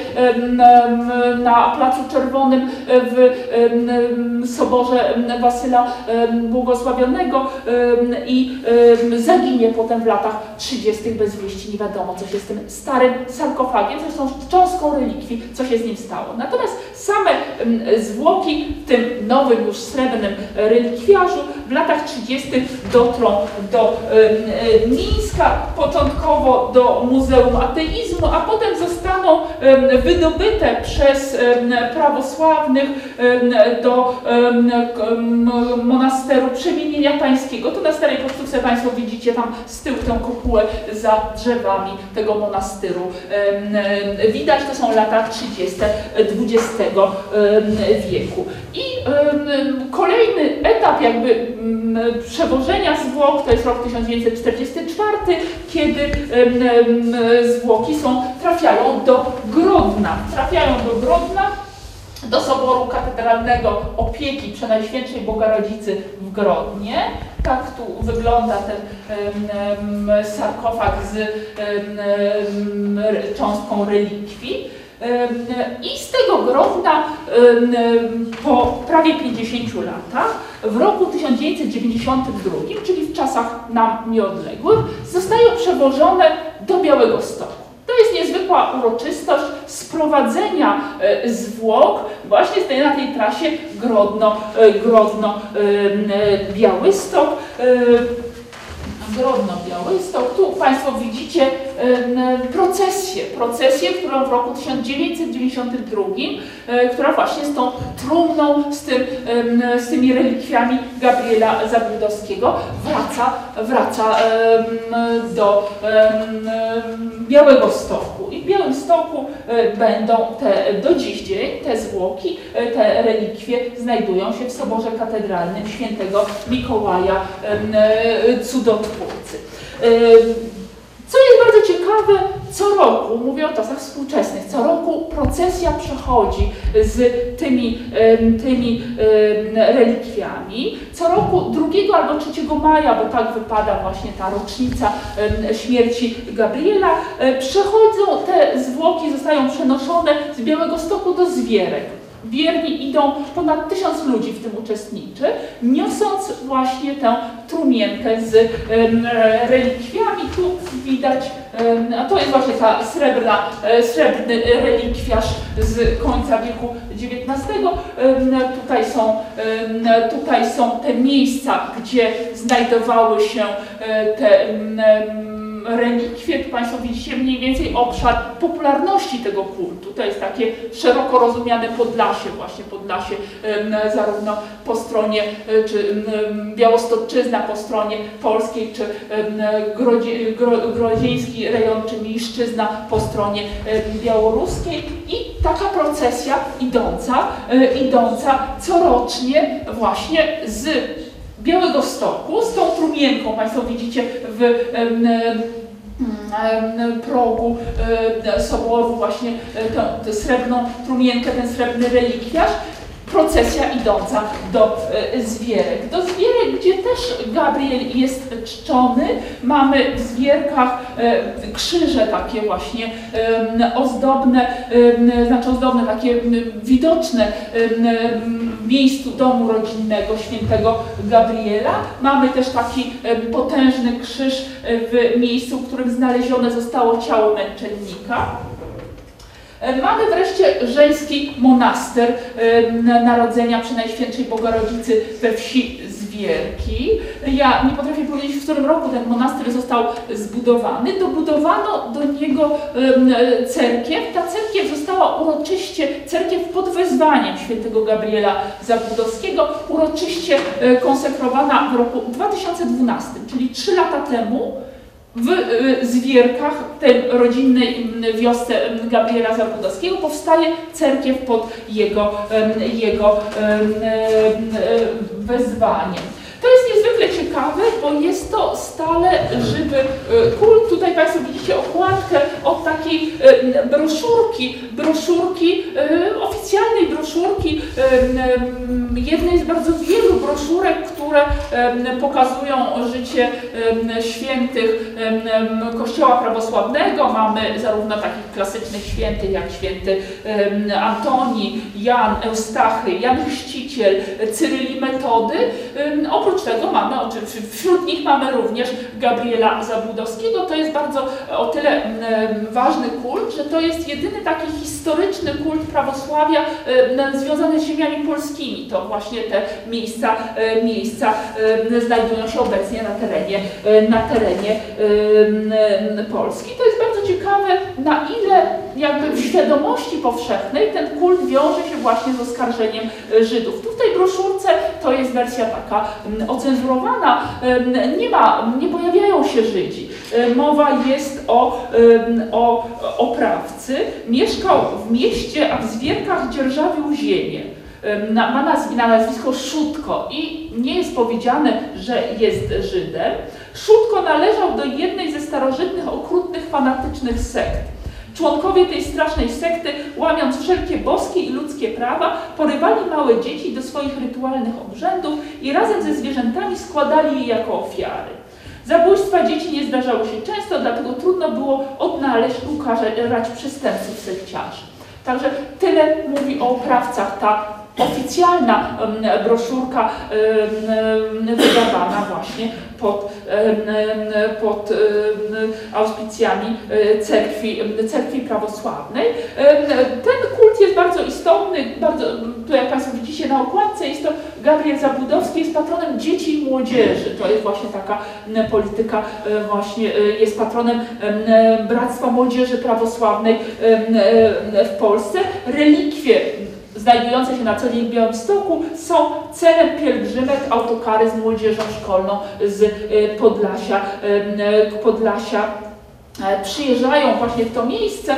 na Placu Czerwonym w soborze Wasyla Błogosławionego i zaginie potem w latach 30. bez wieści. Nie wiadomo, co się z tym starym sarkofagiem, zresztą cząstką relikwii, co się z nim stało. Natomiast same zwłoki w tym nowym już srebrnym relikwiarzu w latach 30. dotrą do em, e, Mińska. początkowo do Muzeum Ateizmu, a potem zostaną em, wydobyte przez prawosławnych do monasteru Przemienienia Pańskiego. Tu na starej pocztówce Państwo widzicie tam z tyłu tę kopułę za drzewami tego monastyru. Widać, to są lata 30. XX wieku. I kolejny etap jakby przewożenia zwłok to jest rok 1944, kiedy zwłoki są, trafiają do Grodna. Trafiają do Grodna, do Soboru Katedralnego Opieki Przenajświętszej Bogarodzicy w Grodnie. Tak tu wygląda ten sarkofag z cząstką relikwii. I z tego Grodna po prawie 50 latach, w roku 1992, czyli w czasach nam nieodległych, zostają przewożone do Białego Stoku. To jest niezwykła uroczystość sprowadzenia e, zwłok właśnie na tej trasie Grodno, e, Grodno e, Białystok. Grodno Białystok. Tu Państwo widzicie procesję, procesję, którą w roku 1992, e, która właśnie z tą trumną, z, tym, z tymi relikwiami Gabriela Zabudowskiego wraca, wraca do Białego Stoku. I w Białym Stoku e, będą te, do dziś dzień te zwłoki, e, te relikwie znajdują się w Soborze Katedralnym Świętego Mikołaja e, Cudotwórcy. Co jest bardzo ciekawe, co roku, mówię o czasach współczesnych, co roku procesja przechodzi z tymi, tymi relikwiami. Co roku 2 albo 3 maja, bo tak wypada właśnie ta rocznica śmierci Gabriela, e, przechodzą te zwłoki, zostają przenoszone z Białego Stoku do Zwierek. Wierni idą, ponad tysiąc ludzi w tym uczestniczy, niosąc właśnie tę trumienkę z e, relikwiami. Tu widać, a to jest właśnie ta srebrna, e, srebrny relikwiarz z końca wieku XIX. Tutaj są, tutaj są te miejsca, gdzie znajdowały się e, te relikwie, tu Państwo widzicie mniej więcej obszar popularności tego kultu. To jest takie szeroko rozumiane Podlasie, właśnie Podlasie, zarówno po stronie, e, czy Białostoczyzna po stronie polskiej, czy Grodzie, Gro, Grodzieński rejon, czy Miszczyzna po stronie białoruskiej. I taka procesja idąca, e, idąca corocznie właśnie z Białego Stoku, z tą trumienką, Państwo widzicie w progu soboru właśnie e, tę, srebrną trumienkę, ten srebrny relikwiarz. Procesja idąca do e, Zwierek. Do Zwierek, gdzie też Gabriel jest czczony, mamy w Zwierkach e, krzyże takie właśnie ozdobne, znaczy ozdobne, takie widoczne miejscu domu rodzinnego świętego Gabriela. Mamy też taki em, potężny krzyż e, w miejscu, w którym znalezione zostało ciało męczennika. E, Mamy wreszcie żeński monaster Narodzenia Przenajświętszej Bogorodzicy we wsi Ja nie potrafię powiedzieć, w którym roku ten monaster został zbudowany. Dobudowano do niego em, cerkiew. Ta cerkiew została uroczyście, cerkiew pod wezwaniem świętego Gabriela Zabudowskiego, uroczyście e, konsekrowana w roku 2012, czyli trzy lata temu w y, Zwierkach, tej rodzinnej mm, wiosce mm, Gabriela Zabudowskiego, powstaje cerkiew pod jego, em, jego em, em, wezwaniem. To jest niezwykle ciekawe, bo jest to stale żywy y, kult. Tutaj Państwo widzicie okładkę od takiej y, broszurki, broszurki, y, oficjalnej broszurki, jednej z bardzo wielu broszurek, które pokazują życie świętych Kościoła prawosławnego. Mamy zarówno takich klasycznych świętych jak święty Antoni, Jan Eustachy, Jan Chrzciciel, Cyryli Metody. Y, Oprócz tego mamy, wśród nich mamy również Gabriela Zabudowskiego. To jest bardzo o tyle mm, ważny kult, że to jest jedyny taki historyczny kult prawosławia e, związane z ziemiami polskimi. To właśnie te miejsca, e, miejsca e, znajdują się obecnie na terenie, e, na terenie e, Polski. To jest bardzo ciekawe, na ile jakby w świadomości powszechnej ten kult wiąże się właśnie z oskarżeniem e, Żydów. Tu w tej broszurce to jest wersja taka ocenzurowana. Nie ma, nie pojawiają się Żydzi. Mowa jest o, o oprawcy. Mieszkał w mieście, a w Zwierkach dzierżawił ziemię. Ma na nazwisko Szutko i nie jest powiedziane, że jest Żydem. Szutko należał do jednej ze starożytnych, okrutnych, fanatycznych sekt. Członkowie tej strasznej sekty, łamiąc wszelkie boskie i ludzkie prawa, porywali małe dzieci do swoich rytualnych obrzędów i razem ze zwierzętami składali je jako ofiary. Zabójstwa dzieci nie zdarzały się często, dlatego trudno było odnaleźć i ukarać przestępców sekciarzy. Także tyle mówi o oprawcach ta oficjalna broszurka wydawana właśnie pod, pod auspicjami e, cerkwi, cerkwi prawosławnej. Ten kult jest bardzo istotny, bardzo, tu jak Państwo widzicie na okładce, jest to Gabriel Zabudowski, jest patronem dzieci i młodzieży. To jest właśnie taka polityka, e, właśnie e, jest patronem em, Bractwa Młodzieży Prawosławnej w Polsce. Relikwie znajdujące się na co dzień w Białymstoku są celem pielgrzymek autokary z młodzieżą szkolną z e, Podlasia, Podlasia e, przyjeżdżają właśnie w to miejsce.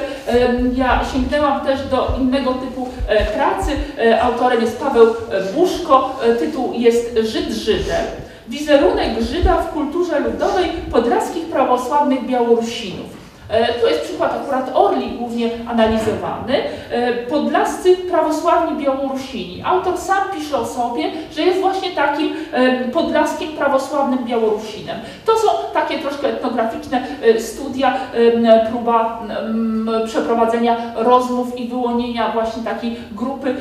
Ja sięgnęłam też do innego typu e, pracy. E, Autorem jest Paweł e, Buszko. E, Tytuł jest Żyd Żydem. Wizerunek Żyda w kulturze ludowej podlaskich prawosławnych Białorusinów. E, To jest przykład akurat Orli głównie analizowany. E, Podlascy prawosławni Białorusini. Autor sam pisze o sobie, że jest właśnie takim e, podlaskim prawosławnym Białorusinem. To są takie troszkę etnograficzne studia, próba m, przeprowadzenia rozmów i wyłonienia właśnie takiej grupy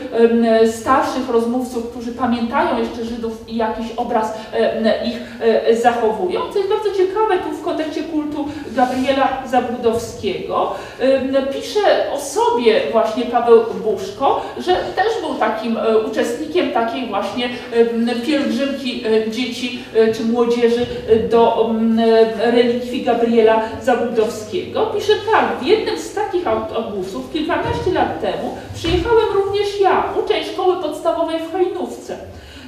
starszych rozmówców, którzy pamiętają jeszcze Żydów i jakiś obraz ich zachowują. Co jest bardzo ciekawe tu w kontekście kultu Gabriela Zabudowskiego. Pisze o sobie właśnie Paweł Buszko, że też był takim e, uczestnikiem takiej właśnie ym, pielgrzymki e, dzieci e, czy młodzieży do relikwii Gabriela Zabudowskiego. Pisze tak, w jednym z takich autobusów kilkanaście lat temu przyjechałem również ja, uczeń szkoły podstawowej w Hajnówce.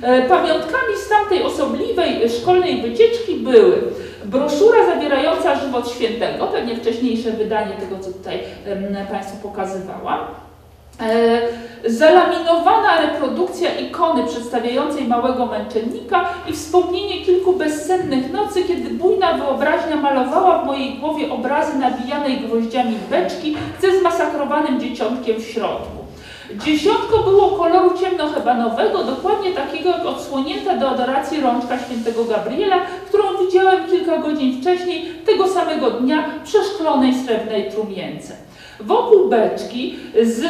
E, Pamiątkami z tamtej osobliwej szkolnej wycieczki były broszura zawierająca żywot świętego, pewnie wcześniejsze wydanie tego, co tutaj Państwu pokazywałam. E, Zalaminowana reprodukcja ikony przedstawiającej małego męczennika i wspomnienie kilku bezsennych nocy, kiedy bujna wyobraźnia malowała w mojej głowie obrazy nabijanej gwoździami beczki ze zmasakrowanym dzieciątkiem w środku. Dziesiątko było koloru ciemnohebanowego, dokładnie takiego jak odsłonięta do adoracji rączka świętego Gabriela, którą widziałem kilka godzin wcześniej, tego samego dnia, przeszklonej srebrnej trumience. Wokół beczki z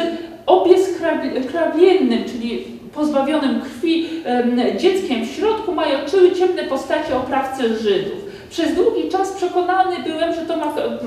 obieskrawiennym, czyli pozbawionym krwi em, dzieckiem w środku majoczyły ciemne postacie oprawcy Żydów. Przez długi czas przekonany byłem, że, to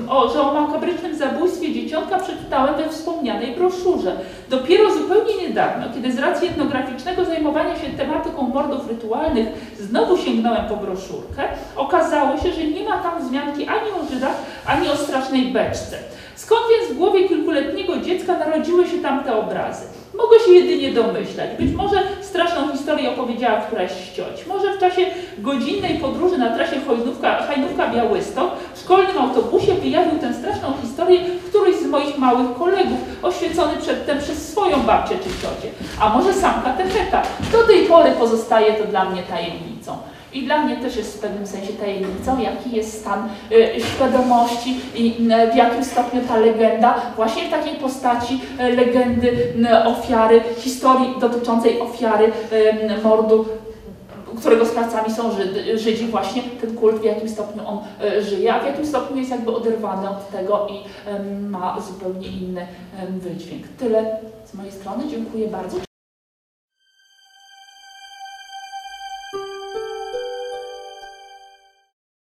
o, że o makabrycznym zabójstwie dzieciątka przeczytałem we wspomnianej broszurze. Dopiero zupełnie niedawno, kiedy z racji etnograficznego zajmowania się tematyką mordów rytualnych znowu sięgnąłem po broszurkę, okazało się, że nie ma tam wzmianki ani o Żydach, ani o strasznej beczce. Skąd więc w głowie kilkuletniego dziecka narodziły się tamte obrazy? Mogę się jedynie domyślać. Być może straszną historię opowiedziała któraś z cioć. Może w czasie godzinnej podróży na trasie Hojnówka, Hajnówka-Białystok w szkolnym autobusie wyjawił tę straszną historię któryś z moich małych kolegów, oświecony przedtem przez swoją babcię czy ciocię. A może sam katecheta. Do tej pory pozostaje to dla mnie tajemnicą. I dla mnie też jest w pewnym sensie tajemnicą, jaki jest stan y, świadomości i y, w jakim stopniu ta legenda, właśnie w takiej postaci y, legendy ofiary, historii dotyczącej ofiary mordu którego sprawcami są Żydzi, właśnie ten kult, w jakim stopniu on żyje, a w jakim stopniu jest jakby oderwany od tego i ma zupełnie inny wydźwięk. Tyle z mojej strony, dziękuję bardzo.